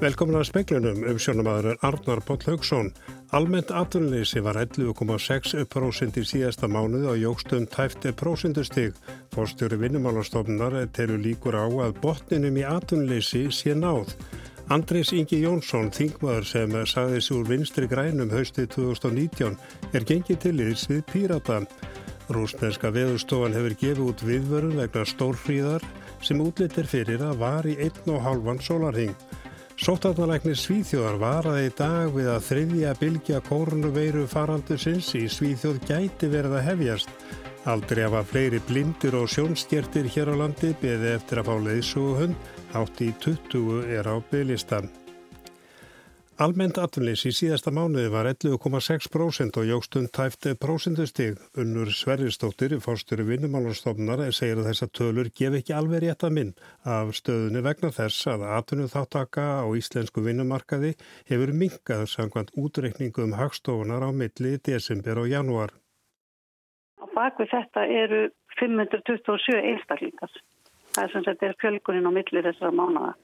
Velkomin að speklunum um sjónamaður Arnar Bóll Haugsson. Almennt atvinnleysi var 11,6% í síðasta mánuð og jógstum tæfti prósundustig. Fórstjóri vinnumálastofnar telur líkur á að botninum í atvinnleysi sé náð. Andris Ingi Jónsson, þingmaður sem sagði sér vinstri grænum haustið 2019, er gengið til yðs við Pírata. Rúsneska veðurstofan hefur gefið út viðvörun vegna stórfríðar sem útlitir fyrir að var í einn og halvan sólarhing. Sótarnalæknir Svíþjóðar varaði í dag við að þriðja bylgja kórnuveiru farandusins í Svíþjóð gæti verið að hefjast. Aldrei hafa fleiri blindur og sjónstjertir hér á landi beði eftir að fá leiðsúhund, átt í 20 er á bygglistan. Almennt atvinnleysi í síðasta mánuði var 11,6% og jógstund tæfti prósendustig. Unnur Sverristóttir, fórstjóri vinnumálanstofnar, segir að þessa tölur gef ekki alveg rétt að minn af stöðunni vegna þess að atvinnuð þáttaka á íslensku vinnumarkaði hefur minkað samkvæmt útreikningum hagstofunar á milli desember og janúar. Á bakvið þetta eru 527 einstaklingar. Það er sem sagt er fjölgunin á milli þessara mánuða.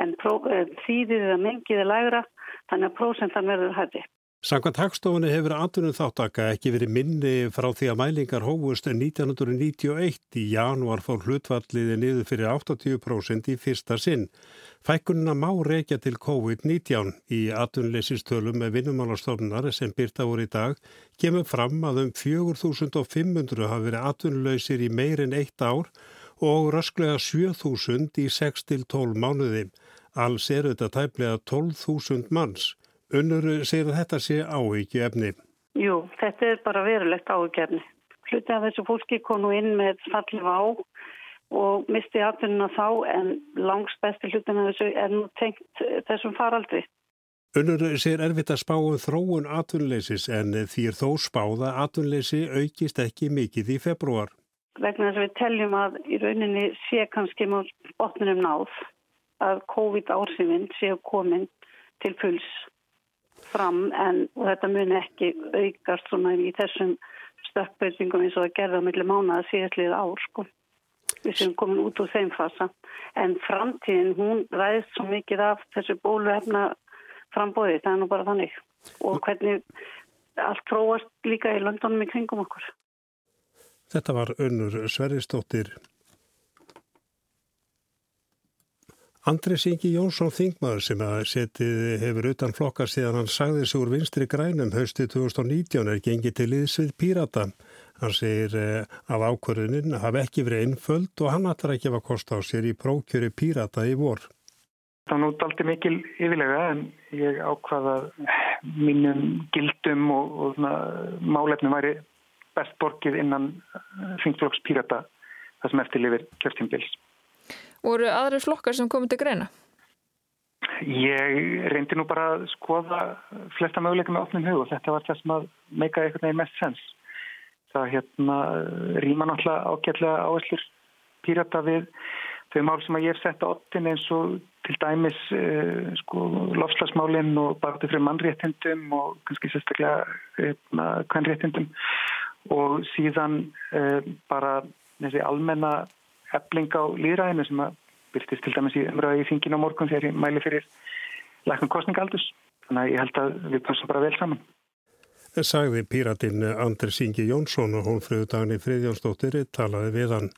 En eh, þýðið að mengið er lægra þannig að prósentan verður hætti. Sankvæmt hagstofunni hefur atvinnum þáttaka ekki verið minni frá því að mælingar hófust 1991 í janúar fór hlutvalliði niður fyrir 80% í fyrsta sinn. Fækkunina má reykja til COVID-19 í atvinnleysistölum með vinnumálastofnar sem byrta voru í dag kemur fram að um 4500 hafi verið atvinnleysir í meirinn eitt ár og rösklega 7000 í 6-12 mánuði. Alls eru þetta tæplega 12.000 manns. Unnur segir að þetta sé áhyggju efni. Jú, þetta er bara verulegt áhyggju efni. Hluti af þessu fólki konu inn með fallið á og misti atvinnuna þá en langst besti hlutin af þessu er nú tengt þessum faraldri. Unnur segir erfitt að spá um þróun atvinnleysis en því er þó spáða atvinnleysi aukist ekki mikið í februar. Vegna þess að við telljum að í rauninni sé kannski mjög botnunum náð að COVID-ársifinn séu komin til fulls fram en þetta muni ekki aukast svona í þessum stökkböðingum eins og að gerða millir mánuða síðastlið ár sko. Við séum komin út úr þeim fasa. En framtíðin hún ræðist svo mikið af þessu bóluefna frambóði, það er nú bara þannig. Og hvernig allt tróast líka í Londonum í kringum okkur. Þetta var önnur Sverristóttir Andris Ingi Jónsson Þingmaður sem að setið hefur utan flokkar síðan hann sagði sig úr vinstri grænum hausti 2019 er gengið til liðsvið Pírata. Hann segir eh, af ákvörðunin hafi ekki verið einföld og hann ekki að kosta á sér í prókjöri Pírata í vor. Það nút aldrei mikil yfirlega en ég ákvaða mínum gildum og, og málefnum væri best borgið innan Þingflokks Pírata það sem eftirlifir kjörtímbils. Voru aðri flokkar sem komið til greina? Ég reyndi nú bara að skoða flesta möguleika með opnum hug og þetta var það sem að meika eitthvað nefn mest sens. Það hérna rýma náttúrulega ágætlega áherslur pírata við þau mál sem að ég hef sett á optin eins og til dæmis eh, sko, lofslagsmálinn og bara til fyrir mannréttindum og kannski sérstaklega hérna, kannréttindum og síðan eh, bara þessi almenna efling á líðræðinu sem að byrtist til dæmis í umröðu í þingin á morgun þegar ég mæli fyrir læknum kostningaldus. Þannig að ég held að við passum bara vel saman. Sagði píratinn Andris Ingi Jónsson og hún friðu dagni Friðjónsdóttir talaði við hann.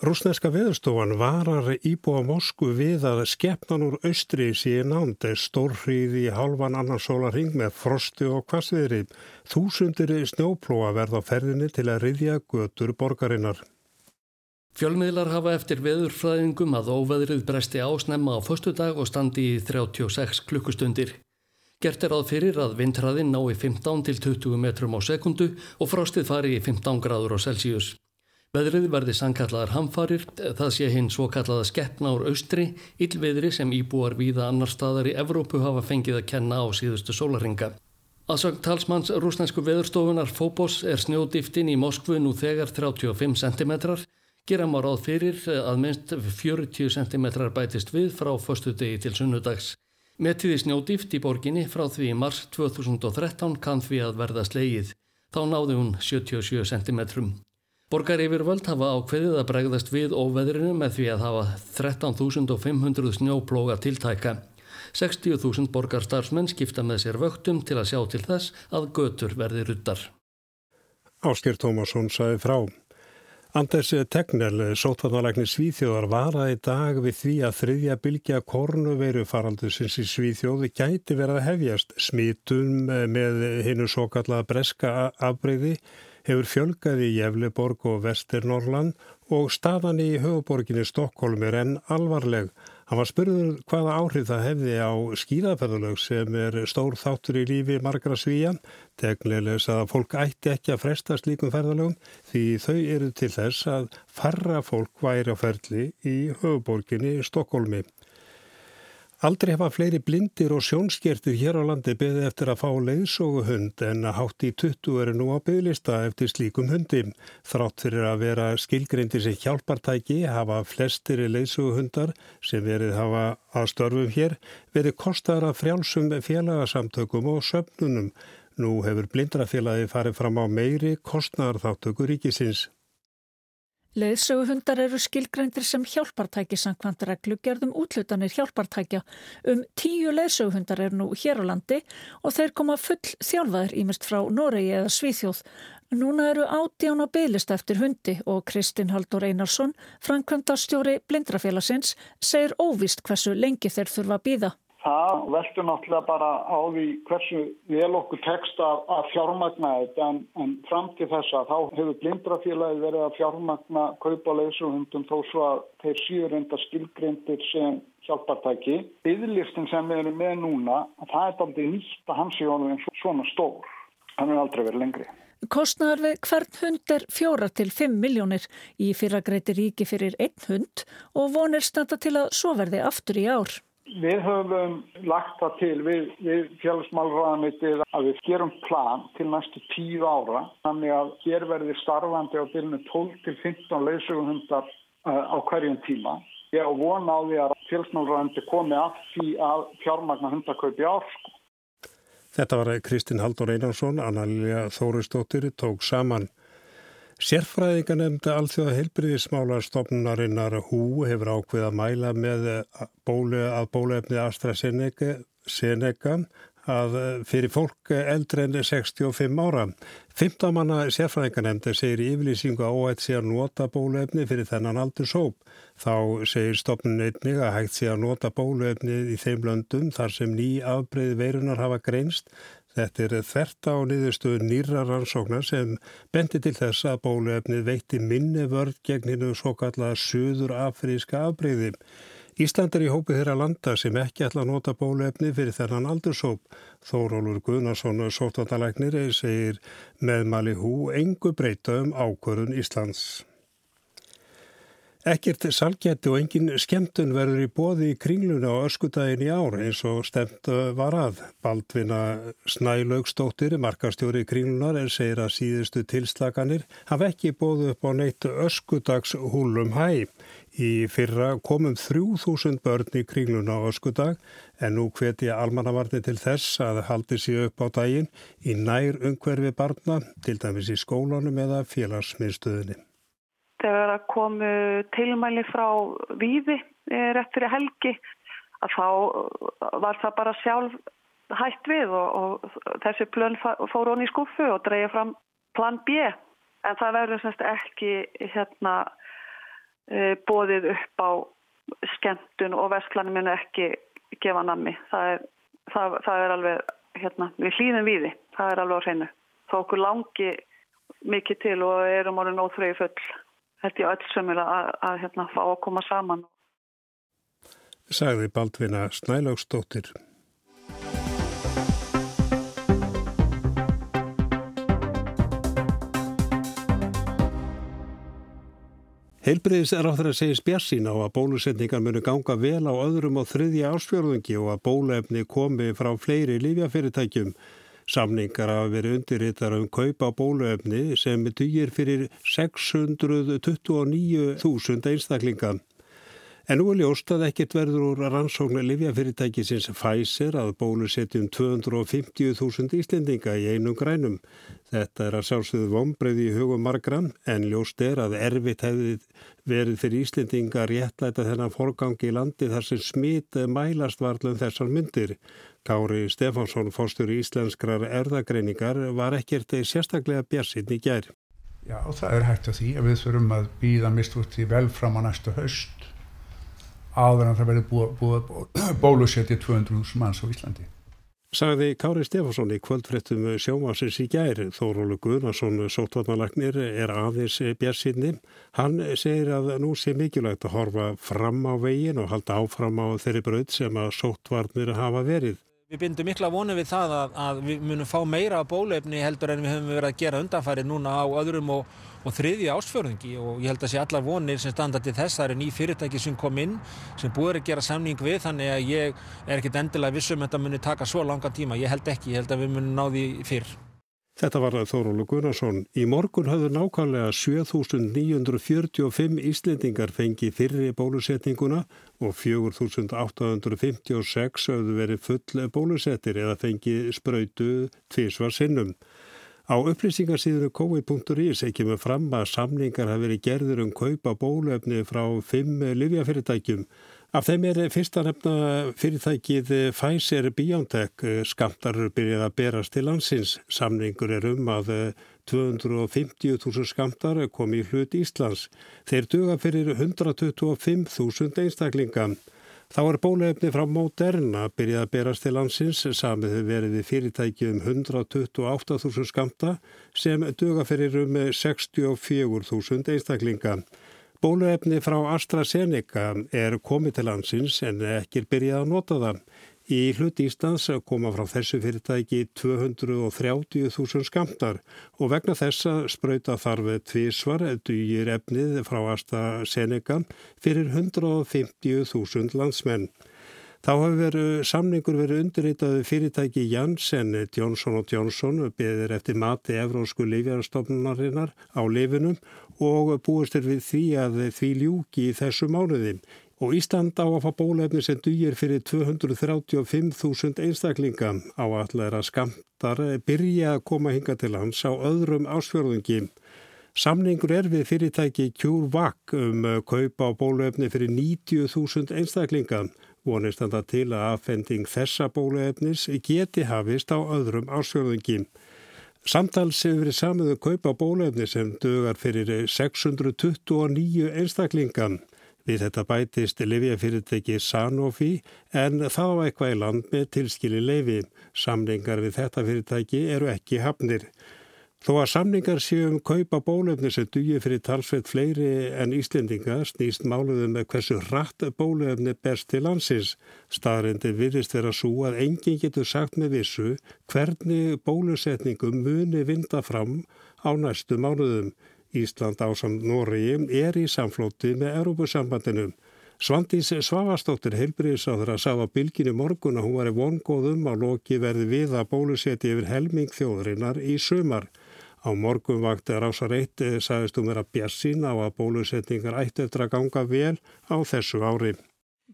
Rúsneska veðurstofan varar íbúa Moskvu við að skeppnan úr austri síðan nánd er stórhríði í halvan annan sólarhing með frosti og kvassviðri. Þúsundir snjóplóa verða á ferðinni til að riðja götur borgarinnar. Fjölmiðlar hafa eftir veðurfræðingum að óveðrið bresti ásnemma á förstu dag og standi í 36 klukkustundir. Gert er að fyrir að vindhraðinn ná í 15 til 20 metrum á sekundu og frostið fari í 15 gráður á Celsius. Veðrið verði sannkallaðar hamfarir, það sé hinn svo kallaða skeppna úr austri, yllveðri sem íbúar víða annar staðar í Evrópu hafa fengið að kenna á síðustu sólaringa. Aðsögn talsmanns rúsnænsku veðurstofunar Fóbos er snjódýftin í Moskvu nú þegar 35 cm Gera má ráð fyrir að minnst 40 cm bætist við frá förstu degi til sunnudags. Metiði snjódýft í borginni frá því í mars 2013 kann því að verða slegið. Þá náði hún 77 cm. Borgar yfir völd hafa ákveðið að bregðast við óveðrinu með því að hafa 13.500 snjóplóga tiltæka. 60.000 borgarstarfsmenn skipta með sér vöktum til að sjá til þess að götur verði ruttar. Áskir Tómasson saði frá. Anders Tegnell, sótvarnalækni Svíþjóðar, varaði dag við því að þriðja bylgja kornuveiru faraldusins í Svíþjóði gæti verið að hefjast. Smitun með hinnu svo kallaða breska afbreyði hefur fjölgaði í Jefleborg og Vesturnorland og staðan í höfuborginni Stokkólm er enn alvarleg. Hann var spurður hvaða áhrif það hefði á skýraferðalög sem er stór þáttur í lífi margra svíja. Tegnilegs að fólk ætti ekki að fresta slíkum ferðalögum því þau eru til þess að farra fólk væri á ferli í höfuborginni Stokkólmi. Aldrei hefa fleiri blindir og sjónskertir hér á landi beði eftir að fá leiðsóguhund en að hátt í 20 eru nú á bygglista eftir slíkum hundi. Þrátt fyrir að vera skilgreyndir sem hjálpartæki hafa flestir leiðsóguhundar sem verið hafa að störfum hér verið kostaður að frjálsum félagasamtökum og söpnunum. Nú hefur blindrafélagi farið fram á meiri kostnarþáttöku ríkisins. Leðsöguhundar eru skilgreindir sem hjálpartæki samkvæmt reglugerðum útlutanir hjálpartækja. Um tíu leðsöguhundar er nú hér á landi og þeir koma full þjálfaður ímest frá Noregi eða Svíþjóð. Núna eru átján á bylist eftir hundi og Kristinn Haldur Einarsson, framkvæmdastjóri Blindrafélagsins, segir óvist hversu lengi þeir þurfa að býða. Það veldur náttúrulega bara á því hversu vel okkur tekst að, að fjármagna þetta en, en fram til þessa þá hefur blindrafélagi verið að fjármagna kaupa leysuhundum þó svo að þeir síður enda skilgrindir sem hjálpartæki. Byðlistin sem við erum með núna, það er aldrei nýtt að hans í honum eins og svona stór. Hann er aldrei verið lengri. Kostnaðar við hvern hund er fjóra til fimm miljónir í fyrragreiti ríki fyrir einn hund og vonir standa til að svo verði aftur í ár. Við höfum lagt það til við, við félagsmálraðanitið að við gerum plan til næstu tíu ára þannig að hér verði starfandi á byrjunu 12 til 15 leysugumhundar uh, á hverjum tíma. Ég á vona á því að félagsmálraðanitið komi af því að fjármagna hundakaupi ár. Þetta var Kristinn Haldur Einarsson, Anna-Lilja Þóristóttir tók saman. Sérfræðinga nefnda alþjóða heilbriðismála stofnunarinnar HÚ hefur ákveð að mæla með bólu, að bólefni AstraZeneca að fyrir fólk eldre en 65 ára. 15 manna sérfræðinga nefnda segir yfirlýsingu á að sé að nota bólefni fyrir þennan aldur sóp. Þá segir stofnun einnig að hægt sé að nota bólefni í þeim löndum þar sem ný afbreyði veirunar hafa greinst Þetta er þvert á niðurstöðu nýra rannsóknar sem bendi til þess að bóluefnið veitti minni vörð gegn hinnu svo kallaða söður afríska afbreyði. Ísland er í hópi þeirra landa sem ekki ætla að nota bóluefni fyrir þennan aldursóp. Þórólur Gunnarsson, sótvandalæknir, segir meðmali hú engu breyta um ákvörðun Íslands. Ekkert salgætti og engin skemmtun verður í bóði í kringluna á öskudagin í ár eins og stemt var að. Baldvina Snælaugstóttir, markastjóri kringlunar, er segir að síðustu tilslaganir hafa ekki bóðu upp á neitt öskudags húlum hæ. Í fyrra komum 3000 börn í kringluna á öskudag en nú hveti almannavarni til þess að haldi sér upp á daginn í nær umhverfi barna, til dæmis í skólanum eða félagsmiðstöðinni þegar að komu tilmæli frá Víði eh, rétt fyrir helgi að þá var það bara sjálf hægt við og, og þessi plön fór honi í skuffu og dreyja fram plan B. En það verður semst ekki hérna e, bóðið upp á skemmtun og versklanum munu ekki gefa nammi. Það er, það, það er alveg hérna, við hlýðum víði, það er alveg á hreinu. Þá okkur langi mikið til og erum orðin óþrögi full held ég öll sem er að, að hérna, fá að koma saman. Sagði Baldvina Snælaugstóttir. Heilbriðis er á þeirra að segja spjassín á að bólusetningar munu ganga vel á öðrum og þriðja ásfjörðungi og að bólefni komi frá fleiri lífjafyrirtækjum. Samningar hafa verið undirritar um kaupa bóluefni sem dýr fyrir 629.000 einstaklinga. En nú er ljóst að ekkert verður úr rannsóknu livjafyrirtækisins Pfizer að bólusetjum 250.000 íslendinga í einum grænum. Þetta er að sjálfsögðu vombreyði í hugum margra en ljóst er að erfitt hefði verið fyrir íslendinga réttlæta þennan forgangi í landi þar sem smit mælast varlum þessar myndir. Kári Stefánsson, fórstur í íslenskrar erðagreiningar, var ekkert sérstaklega bjarsinn í gær. Já, það er hægt að því að við þurfum að býða mist út í vel fram á næstu haust áður en það verður búið, búið bólusetja 200.000 manns á Íslandi. Sagði Kári Stefánsson í kvöldfrettum sjómasins í gæri. Þórólu Guðnarsson, sótvarnalagnir, er aðeins björnsinni. Hann segir að nú sé mikilvægt að horfa fram á vegin og halda áfram á þeirri bröð sem að sótvarnir hafa verið. Við bindum mikla vonu við það að, að við munum fá meira bólefni heldur en við höfum verið að gera undanfæri núna á öðrum og og þriði ásfjörðungi og ég held að sé allar vonir sem standa til þess, það er ný fyrirtæki sem kom inn, sem búið að gera samning við þannig að ég er ekkit endilega vissum að þetta muni taka svo langa tíma, ég held ekki ég held að við munum ná því fyrr Þetta var Þórólu Gunnarsson. Í morgun hafðu nákvæmlega 7.945 Íslendingar fengið fyrri bólusetninguna og 4.856 hafðu verið full bólusettir eða fengið spröytu tvísvar sinnum. Á upplýsingarsýðinu COVID.is ekki með fram að samningar hafi verið gerður um kaupa bólöfni frá fimm livjafyrirtækjum. Af þeim er fyrsta nefna fyrirtækið Pfizer BioNTech skamtar byrjað að berast til landsins. Samningur er um að 250.000 skamtar komi í hlut Íslands. Þeir duga fyrir 125.000 einstaklinga. Þá er bólefni frá Moderna byrjað að berast til landsins samið verið í fyrirtæki um 128.000 skamta sem döga fyrir um 64.000 einstaklinga. Bólefni frá AstraZeneca er komið til landsins en ekki er byrjað að nota það. Í hlut Íslands koma frá þessu fyrirtæki 230.000 skamtar og vegna þessa spröyta þarf tvísvar dýjir efnið frá AstraZeneca fyrir 150.000 landsmenn. Þá hefur samningur verið undirritaði fyrirtæki Janssen Johnson Johnson beðir eftir mati Evrósku lífjarastofnunarinnar á lifinum og búistir við því að því ljúki í þessu mánuði og Ísland á að fá bólefni sem dýir fyrir 235.000 einstaklinga á allara skamtar byrja að koma hinga til hans á öðrum ásfjörðungi. Samningur er við fyrirtæki CureVac um kaupa á bólefni fyrir 90.000 einstaklinga. Vonist þannig til að aðfending þessa bólefnis geti hafist á öðrum ásfjörðungi. Samtals hefur verið samið um kaupa bólefni sem dögar fyrir 629 einstaklingan. Við þetta bætist lifjafyrirteki Sanofi en þá eitthvað í land með tilskili leifi. Samningar við þetta fyrirtæki eru ekki hafnir. Þó að samningar séum kaupa bólefni sem dugir fyrir talsveit fleiri en Íslendinga snýst máluðum með hversu hratt bólefni berst til landsins. Staðrindi virðist vera svo að enginn getur sagt með vissu hvernig bólusetningum muni vinda fram á næstu mánuðum. Ísland ásam Nóriði er í samflóti með Európusambandinu. Svandís Svavastóttir heilbriðisáður að sá að bylginu morgun að hún var í vongóðum að loki verði við að bóluseti yfir helming þjóðurinnar í sumar. Á morgun vakti Rásar 1 eh, sagðist um vera bjassin á að bólusetningar ætti eftir að ganga vel á þessu ári.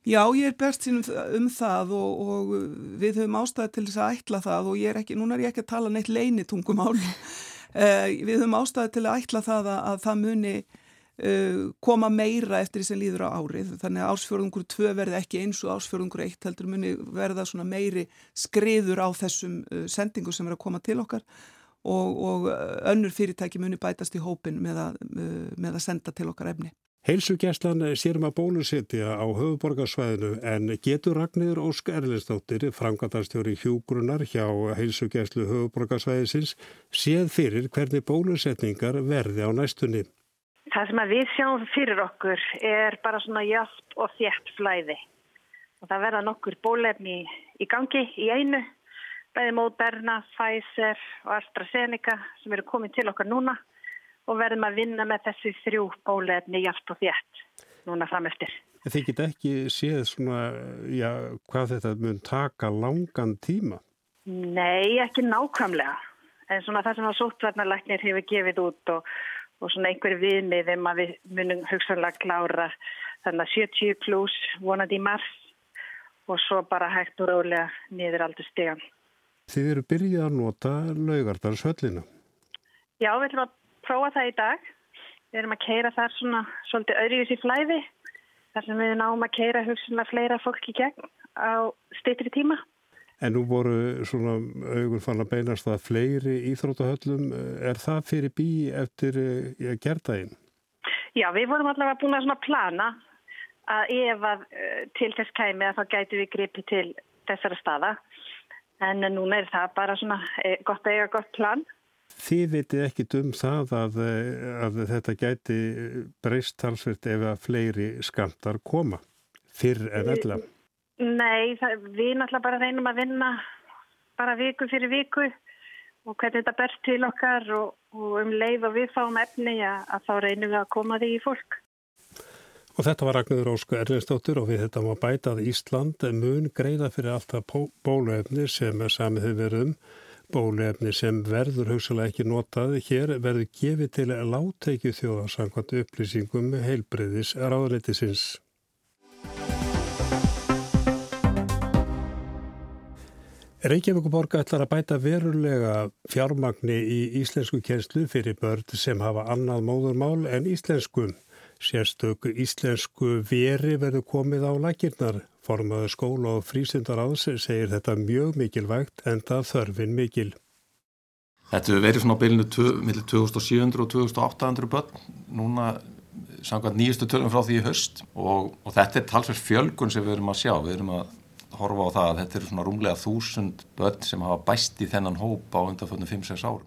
Já, ég er sín um, það og, og við höfum ástæði til þess að ætla það og ég er ekki, núna er ég ekki að tala neitt leinitungum áli. Uh, við höfum ástæði til að ætla það að, að það muni uh, koma meira eftir því sem líður á árið. Þannig að ásfjörðungur 2 verði ekki eins og ásfjörðungur 1 heldur muni verða svona meiri skriður á þessum uh, sendingu sem er að koma til okkar og, og önnur fyrirtæki muni bætast í hópin með að, með að senda til okkar efni. Heilsugjæslan sérum að bólusetja á höfuborgarsvæðinu en getur Ragnir Ósk Erlinsdóttir, frangatarstjóri hjúgrunnar hjá heilsugjæslu höfuborgarsvæðisins, séð fyrir hvernig bólusetningar verði á næstunni. Það sem við sjáum fyrir okkur er bara svona játt og þjætt flæði og það verða nokkur bólefni í gangi í einu, bæði Moderna, Pfizer og AstraZeneca sem eru komið til okkar núna og verðum að vinna með þessi þrjú bólefni hjálp og þétt núna framöftir. Þið get ekki séð svona, já, hvað þetta mun taka langan tíma? Nei, ekki nákvæmlega. En svona það sem að sótvarnarlæknir hefur gefið út og, og svona einhverju viðmið þegar við munum hugsanlega klára þannig að 70 pluss vonandi í mars og svo bara hægt og rálega niður aldur stegan. Þið eru byrjað að nota laugardarsvöllina. Já, við ætlum að prófa það í dag. Við erum að keira þar svona svolítið öðruvis í flæði þar sem við náum að keira hugsunlega fleira fólk í gegn á steytri tíma. En nú voru svona augur fann að beinast að fleiri íþrótahöllum. Er það fyrir bí eftir ja, gerðdægin? Já, við vorum allavega búin að plana að ef að uh, til þess kæmi að þá gætu við gripið til þessara staða. En núna er það bara svona e, gott að eiga gott plan. Þið vitið ekkit um það að, að þetta gæti breyst talsvirt ef að fleiri skamtar koma fyrr en ella? Nei, það, við náttúrulega bara reynum að vinna bara viku fyrir viku og hvernig þetta berst til okkar og, og um leið og við fáum efni að, að þá reynum við að koma því í fólk. Og þetta var Ragnður Ósku Erlinsdóttir og við þetta má bæta að Ísland mun greiða fyrir alltaf bóluefni sem samið hefur verið um. Bóluefni sem verður hugsalega ekki notað hér verður gefið til að látteiki þjóðarsangvand upplýsingum heilbreyðis ráðrættisins. Reykjavíkuborga ætlar að bæta verulega fjármagni í íslensku kjenslu fyrir börn sem hafa annað móðurmál en íslensku. Sérstöku íslensku veri verður komið á lakirnar. Formaður skóla og frísundaráðs segir þetta mjög mikilvægt en það þörfin mikil. Þetta hefur verið svona á bylinu 2700 og 2800 börn núna samkvæmt nýjustu tölum frá því í höst og, og þetta er talsverð fjölgun sem við erum að sjá. Við erum að horfa á það að þetta eru svona rúmlega þúsund börn sem hafa bæst í þennan hóp á undanföldinu 5-6 árum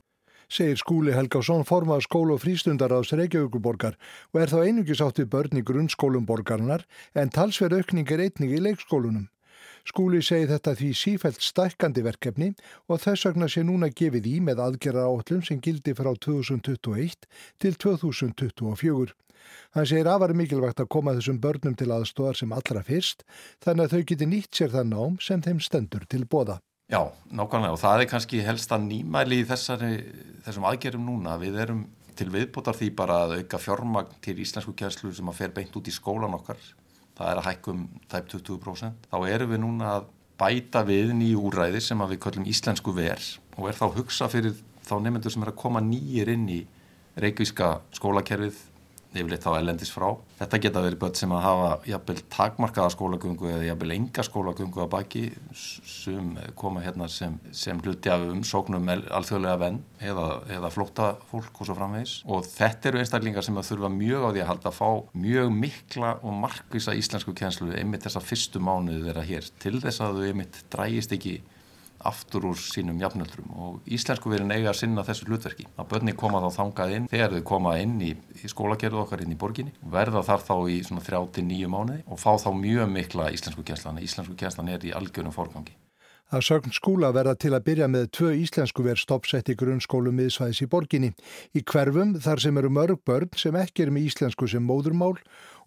segir skúli Helgásson formað skóla og frístundaráðs Reykjavíkuborgar og er þá einungis átt við börn í grunnskólum borgarnar en talsverð aukning er einning í leikskólunum. Skúli segir þetta því sífælt stækkandi verkefni og þess vegna sé núna gefið í með aðgerra átlum sem gildi frá 2021 til 2024. Hann segir afar mikilvægt að koma þessum börnum til aðstóðar sem allra fyrst þannig að þau geti nýtt sér það nám sem þeim stendur til bóða. Já, nákvæmlega og það er kannski helst að nýmæli í þessari, þessum aðgerum núna. Við erum til viðbútar því bara að auka fjármagn til íslensku kjærslu sem að fer beint út í skólan okkar. Það er að hækkum tæp 20%. Þá erum við núna að bæta við nýju úræði sem að við kallum íslensku ver og er þá hugsa fyrir þá nefnendur sem er að koma nýjir inn í reykvíska skólakerfið yfirleitt þá ellendis frá. Þetta geta verið börn sem að hafa jafnvel takmarkaða skólagöngu eða jafnvel enga skólagöngu að baki. Sem koma hérna sem, sem hluti af umsóknum alþjóðlega venn eða, eða flóta fólk og svo framvegis. Og þetta eru einstaklingar sem að þurfa mjög á því að halda að fá mjög mikla og markvisa íslensku kjænslu einmitt þessa fyrstu mánuði þeirra hér. Til þess að þau einmitt drægist ekki aftur úr sínum jafnöldrum og íslensku verið eiga að sinna þessu hlutverki. Að börni koma þá þangað inn þegar þau koma inn í, í skólagerðu okkar inn í borginni verða þar þá í svona 39 mánuði og fá þá mjög mikla íslensku kjænslan íslensku kjænslan er í algjörnum fórgangi Það sögn skúla verða til að byrja með tvö íslensku verð stoppsett í grunnskólu miðsvæðis í borginni. Í hverfum þar sem eru mörg börn sem ekki er með íslensku sem móðurmál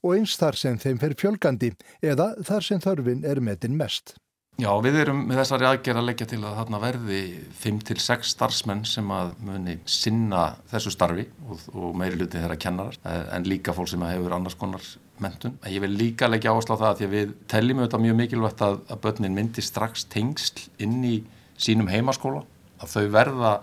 og eins þar sem þeim fer fjölgandi eða þar sem þörfin er metin mest. Já, við erum með þessari aðgerð að leggja til að þarna verði 5-6 starfsmenn sem að muni sinna þessu starfi og, og meiri luti þeirra kennarar eh, en líka fólk sem hefur annars konar mentun. Ég vil líka leggja áherslu á það að því að við teljum auðvitað mjög mikilvægt að, að börnin myndi strax tengsl inn í sínum heimaskóla að þau verða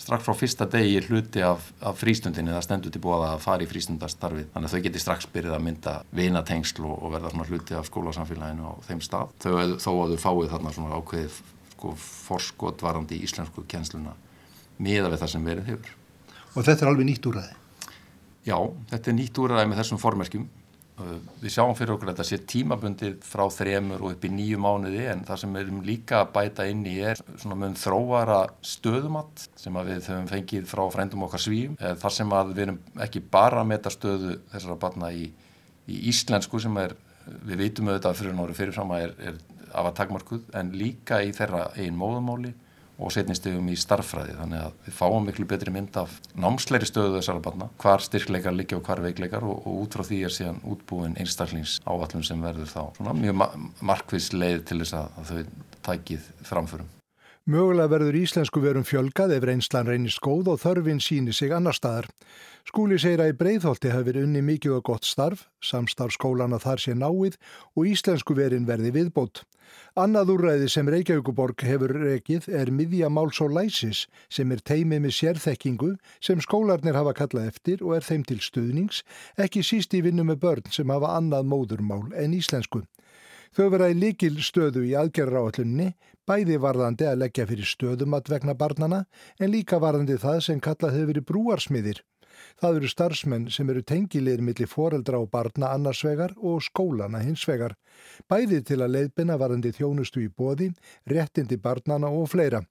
strax frá fyrsta degi hluti af, af frístundinni það stendur til búið að fara í frístundastarfið. Þannig að þau geti strax byrjað að mynda vinatengsl og, og verða svona hluti af skólasamfélaginu á þeim stað. Þau, þó að þau fáið þarna svona ákveðið sko, forskotvarandi í íslensku kjensluna miða við það sem verið hefur. Og þetta er alveg nýtt úræði? Já, þetta er nýtt úræði með þessum formerkjum Við sjáum fyrir okkur að þetta sé tímabundið frá þremur og upp í nýju mánuði en það sem við erum líka að bæta inn í er svona mun þróara stöðumatt sem við höfum fengið frá frændum okkar svíum. Þar sem að við erum ekki bara að meta stöðu þessara barna í, í íslensku sem er, við veitum auðvitað fyrir náru fyrirfram að er, er af að takmarkuð en líka í þeirra einn móðumáli og setnistegum í starffræði þannig að við fáum miklu betri mynd af námsleiri stöðu þessara barna, hvar styrkleikar liggja og hvar veikleikar og, og út frá því er síðan útbúin einstaklings áallum sem verður þá svona mjög ma markvis leið til þess að þau tækið framförum. Mögulega verður íslensku verum fjölgað ef reynslan reynist góð og þörfin síni sig annar staðar. Skúli segir að í breyðholti hafi verið unni mikið og gott starf, samstarf skólana þar sé náið og íslensku verin verði viðbót. Annað úrræði sem Reykjavíkuborg hefur rekið er miðja máls og læsis sem er teimið með sérþekkingu sem skólarnir hafa kallað eftir og er þeim til stuðnings, ekki síst í vinnu með börn sem hafa annað móðurmál en íslensku. Þau vera í likil stöðu í aðgerra áallunni, bæði varðandi að leggja fyrir stöðum að vegna barnana en líka varðandi það sem kallað hefur verið brúarsmiðir. Það eru starfsmenn sem eru tengilegir millir foreldra og barna annarsvegar og skólana hinsvegar. Bæði til að leiðbina varðandi þjónustu í bóði, réttindi barnana og fleira.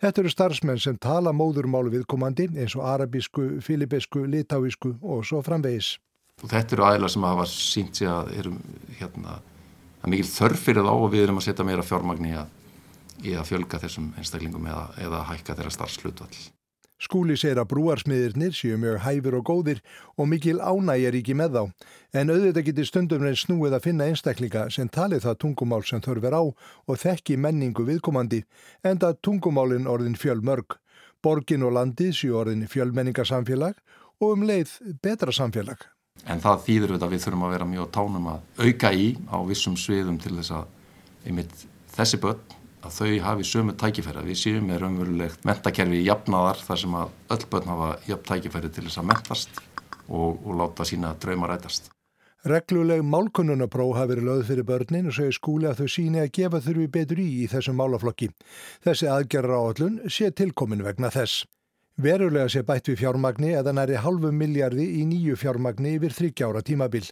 Þetta eru starfsmenn sem tala móðurmálu viðkomandi eins og arabísku, filibesku, litáísku og svo framvegis. Þetta eru aðeila sem hafa sínt sig að erum hérna það er mikil þörf fyrir þá og við erum að setja meira fjármagn í að, í að fjölga þessum einstaklingum eða, eða hækka þeirra starfslutvall. Skúli segir að brúarsmiðirnir séu mjög hæfur og góðir og mikil ánægjar ekki með þá. En auðvitað getur stundum reyn snúið að finna einstaklinga sem talið það tungumál sem þörfur á og þekki menningu viðkomandi, en það tungumálin orðin fjölmörg. Borgin og landið séu orðin fjölmenningarsamfélag og um leið betra samfélag. En það þýður við að við þurfum að vera mjög tánum að auka í á vissum sviðum til þess að einmitt þessi börn að þau hafi sömu tækifæri. Við séum með raunverulegt mentakerfi jafnaðar þar sem að öll börn hafa jöfn tækifæri til þess að mentast og, og láta sína drauma rætast. Regluleg málkunnunapróf hafi verið lögð fyrir börnin og segir skúli að þau síni að gefa þurfi betur í í þessum málaflokki. Þessi aðgerra áallun sé tilkomin vegna þess. Verulega sé bætt við fjármagni eða næri halvu miljardi í nýju fjármagni yfir þryggjára tímabil.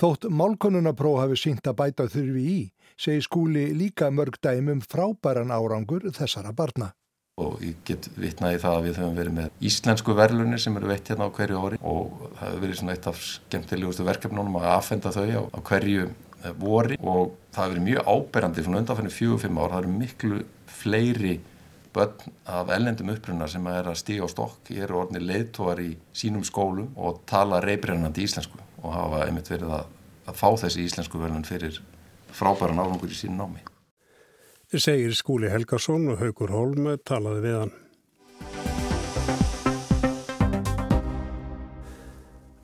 Þótt málkonunapróf hafi syngt að bæta þurfi í, segi skúli líka mörg dæmum frábæran árangur þessara barna. Og ég get vitnaði það að við höfum verið með íslensku verðlunir sem eru veitt hérna á hverju ári og það hefur verið svona eitt af skemmtilegustu verkefnunum að aðfenda þau á, á hverju eh, vori og það hefur verið mjög áberandi svona undanfæðinu fjögum-fimm ár, það eru miklu fleiri börn af ellendum upprunnar sem er að stíga á stokk eru orðinir leiðtóar í sínum skólum og tala reybrennandi íslensku og hafa einmitt verið að, að fá þessi íslensku verðun fyrir frábæran árangur í sínu námi. Segir skúli Helgarsson og Haugur Holm talaði við hann.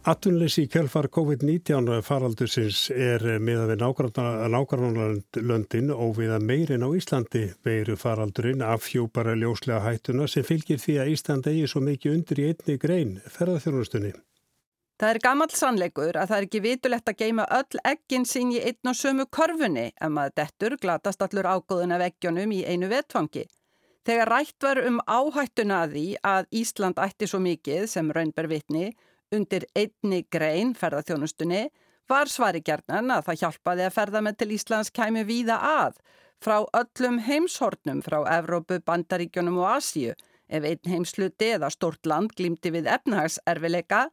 Atvinnleysi í kjölfar COVID-19 faraldursins er með að við nákvæmlandin óviða meirinn á Íslandi. Veiru faraldurinn afhjúpara ljóslega hættuna sem fylgir því að Íslandi eigi svo mikið undir í einni grein, ferðarþjónustunni. Það er gammal sannleikur að það er ekki vitulegt að geima öll ekkin sín í einn og sömu korfunni en maður dettur glatast allur ágóðun af ekkjónum í einu vetfangi. Þegar rætt var um áhættuna að því að Ísland ætti svo mikið sem raunber vitni undir einni grein ferðarþjónustunni var svari gerðnan að það hjálpaði að ferðamenn til Íslands kæmi víða að frá öllum heimshornum frá Evrópu, Bandaríkjónum og Asíu ef einn heimsluti eða stort land glýmdi við efnahagserfileika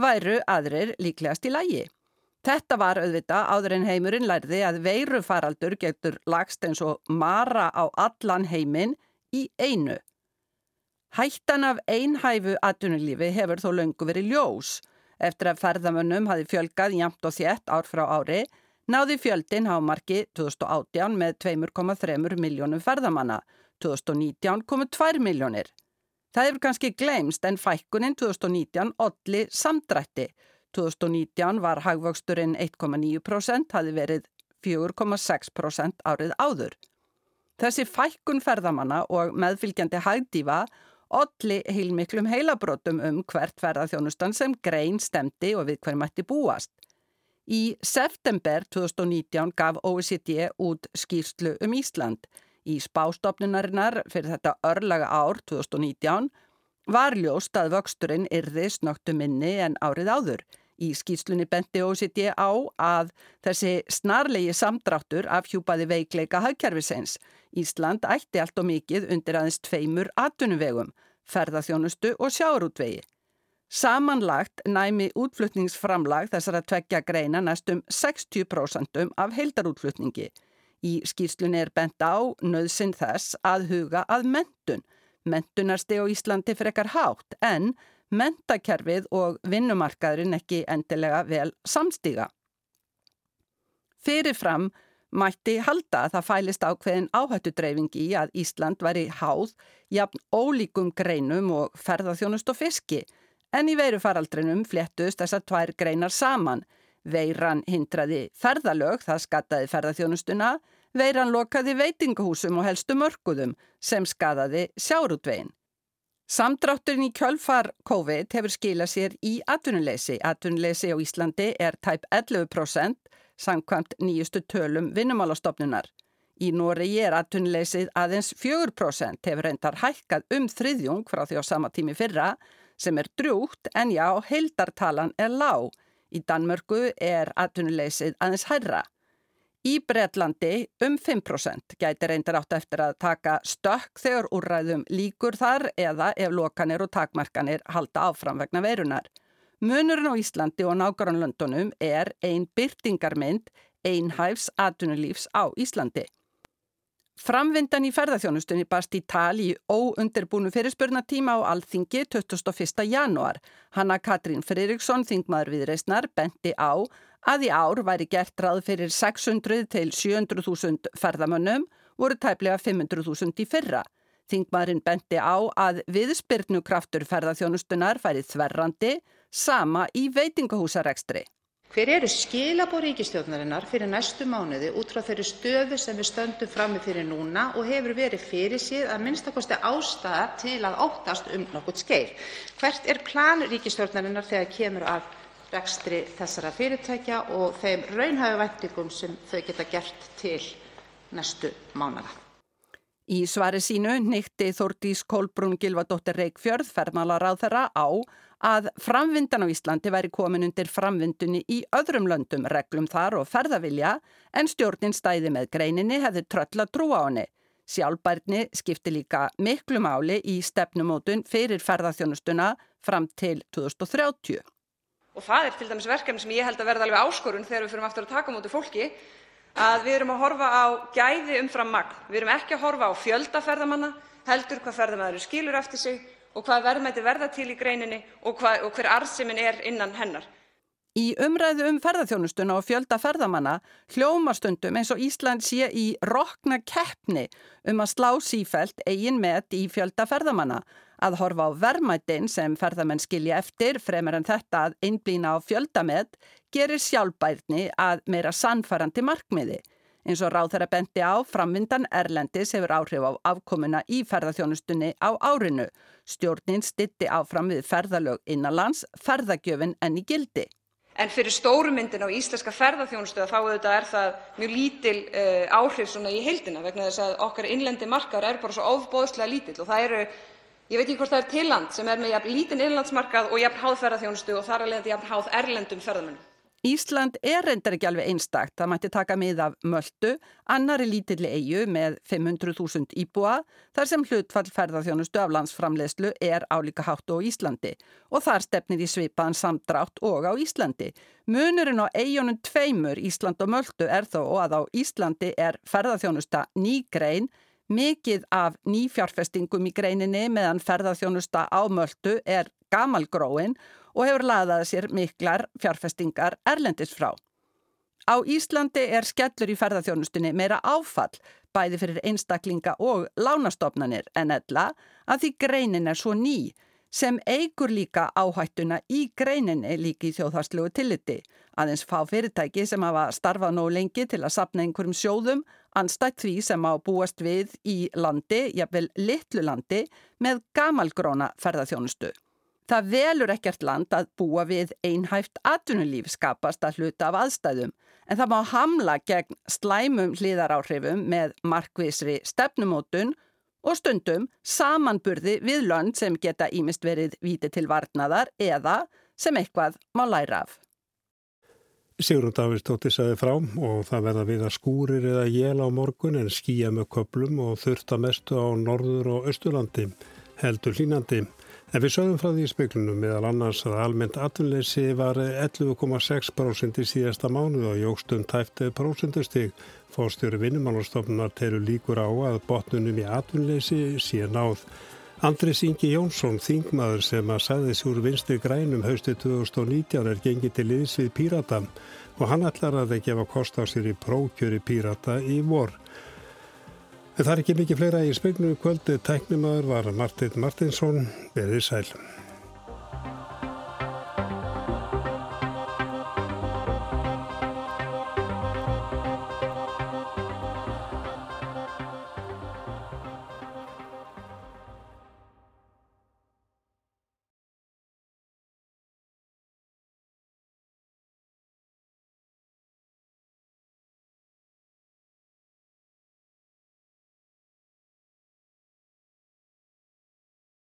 væru aðrir líklegast í lægi. Þetta var auðvita áður en heimurinn lærði að veirufaraldur getur lagst eins og mara á allan heiminn í einu. Hættan af einhæfu atvinnulífi hefur þó löngu verið ljós. Eftir að ferðamönnum hafi fjölgað jæmt og þétt ár frá ári, náði fjöldin hámarki 2018 með 2,3 miljónum ferðamanna, 2019 komu 2 miljónir. Það hefur kannski glemst en fækkunin 2019 olli samdrætti. 2019 var hagvöxturinn 1,9%, hafi verið 4,6% árið áður. Þessi fækkun ferðamanna og meðfylgjandi hagdífa Olli heilmiklum heilabrótum um hvert ferðarþjónustan sem grein stemdi og við hver mætti búast. Í september 2019 gaf OECD út skýrslu um Ísland. Í spástofnunarinnar fyrir þetta örlaga ár 2019 var ljóst að vöxturinn yrði snögtu minni en árið áður. Í skýrslunni benti OECD á að þessi snarlegi samdráttur afhjúpaði veikleika hagkerfisins. Ísland ætti allt og mikið undir aðeins tveimur atunuvegum, ferðarþjónustu og sjáurútvegi. Samanlagt næmi útflutningsframlag þessar að tvekja greina næstum 60% af heildarútflutningi. Í skýrslunni er bent á nöðsinn þess að huga að mentun. Mentunarsti á Íslandi frekar hátt en mentakerfið og vinnumarkaðurinn ekki endilega vel samstíga. Fyrirfram Mætti halda að það fælist ákveðin áhættudreifing í að Ísland væri háð jafn ólíkum greinum og ferðarþjónust og fiski en í veirufaraldrinum fléttust þessar tvær greinar saman. Veiran hindraði ferðalög, það skattaði ferðarþjónustuna, veiran lokaði veitingahúsum og helstu mörguðum sem skadaði sjárútvegin. Samdrátturinn í kjölfar COVID hefur skilað sér í atvinnuleysi. Atvinnuleysi á Íslandi er tæp 11% samkvæmt nýjustu tölum vinnumálastofnunar. Í Noregi er atvinnuleysið aðeins 4% hefur reyndar hækkað um þriðjung frá því á sama tími fyrra sem er drúgt en já, heildartalan er lág. Í Danmörku er atvinnuleysið aðeins hærra. Í Breitlandi um 5% gæti reyndar átt eftir að taka stökk þegar úrræðum líkur þar eða ef lokanir og takmarkanir halda áfram vegna verunar. Munurinn á Íslandi og nákvæmlandunum er ein byrtingarmynd einhæfs atvinnulífs á Íslandi. Framvindan í ferðarþjónustunni barst í tal í óundirbúnu fyrirspurnatíma á Alþingi 21. januar. Hanna Katrín Fririksson, þingmaður við reysnar, benti á að í ár væri gert ráð fyrir 600 til 700.000 ferðamönnum voru tæplega 500.000 í fyrra. Þingmaðurinn benti á að viðspyrnu kraftur ferðarþjónustunar færið þverrandi sama í veitingahúsarekstri. Hver eru skilabóð ríkistjórnarinnar fyrir næstu mánuði út frá þeirri stöðu sem við stöndum frammi fyrir núna og hefur verið fyrir síð að minnstakosti ástæða til að óttast um nokkurt skeið? Hvert er plan ríkistjórnarinnar þegar kemur að rekstri þessara fyrirtækja og þeim raunhæfu væntingum sem þau geta gert til næstu mánaða. Í svari sínu nýtti Þordís Kolbrún Gilvardóttir Reykjörð ferðmálaráð þeirra á að framvindan á Íslandi væri komin undir framvindunni í öðrum löndum reglum þar og ferðavilja en stjórnin stæði með greininni hefði tröll að trúa á henni. Sjálfbærni skipti líka miklu máli í stefnumótun fyrir ferðarþjónustuna fram til 2030. Það er dæmis verkefni sem ég held að verða alveg áskorun þegar við fyrir aftur að taka á móti fólki, að við erum að horfa á gæði umfram magn. Við erum ekki að horfa á fjölda ferðamanna, heldur hvað ferðamaðurinn skilur eftir sig og hvað verðmæti verða til í greininni og, hver arðsemin er innan hennar. Í umræðu um ferðarþjónustuna og fjölda ferðamanna hljómastundum eins og Ísland sé í rokna keppni um að slá sífælt eigin met í fjölda ferðamanna að horfa á verðmættin sem ferðamenn skilja eftir fremur en þetta að einblýna á fjöldamet gerir sjálfbærni að meira sannfærandi markmiði. Eins og ráð þeirra bendi á, framvindan Erlendis hefur áhrif á afkomuna í ferðarþjónustunni á árinu. Stjórnin stitti áfram við ferðalög innanlands, ferðagjöfin enn í gildi. En fyrir stórumyndin á íslenska ferðarþjónustu þá auðvitað er það mjög lítil uh, áhrif svona í heildina vegna þess að okkar innlendi markaður er bara svo ofbóðslega lítill og það eru Ég veit ekki hvort það er til land sem er með jafn lítinn innlandsmarkað og jafn háð ferðaþjónustu og þar leiðandi jafn háð erlendum ferðamönnum. Ísland er reyndar ekki alveg einstakt. Það mætti taka mið af Möldu, annari lítilli eigu með 500.000 íbúa, þar sem hlutfall ferðarþjónustu af landsframlegslu er álíka hátt á Íslandi og þar stefnir í svipaðan samdrátt og á Íslandi. Munurinn á eigunum tveimur Ísland og Möldu er þó að á Íslandi er ferðarþjónusta nýgrein Mikið af nýfjárfestingum í greininni meðan ferðarþjónusta á möldu er gamalgróin og hefur laðað sér miklar fjárfestingar erlendis frá. Á Íslandi er skellur í ferðarþjónustunni meira áfall bæði fyrir einstaklinga og lánastofnanir en ella að því greinin er svo ný sem eigur líka áhættuna í greininni líki í þjóðharslegu tilliti. Aðeins fá fyrirtæki sem hafa starfað nóg lengi til að sapna einhverjum sjóðum, anstætt því sem á búast við í landi, jafnvel litlu landi, með gamalgróna ferðarþjónustu. Það velur ekkert land að búa við einhæft atvinnulíf skapast að hluta af aðstæðum, en það má hamla gegn slæmum hlýðaráhrifum með markvísri stefnumótun og stundum samanburði við lönd sem geta ímist verið víti til varnaðar eða sem eitthvað má læra af. Sigrun Davidstóttir sagði frá og það verða við að skúrir eða jél á morgun en skýja með köplum og þurfta mestu á norður og austurlandi, heldur hlínandi. En við sögum frá því í speiklunum meðal annars að almennt atvinnleysi var 11,6% í síðasta mánu og jógstum tæfti prosentustig. Fórstjóri vinnumálastofnar telur líkur á að botnunum í atvinnleysi sé náð. Andris Ingi Jónsson, þingmaður sem að sagði sér vinstu grænum haustu 2019 er gengið til liðs við Pírata og hann ætlar að það gefa kost á sér í prókjöri Pírata í vor. Það er ekki mikið fleira í spegnu kvöldu tæknumöður var Martin Martinsson verið sæl.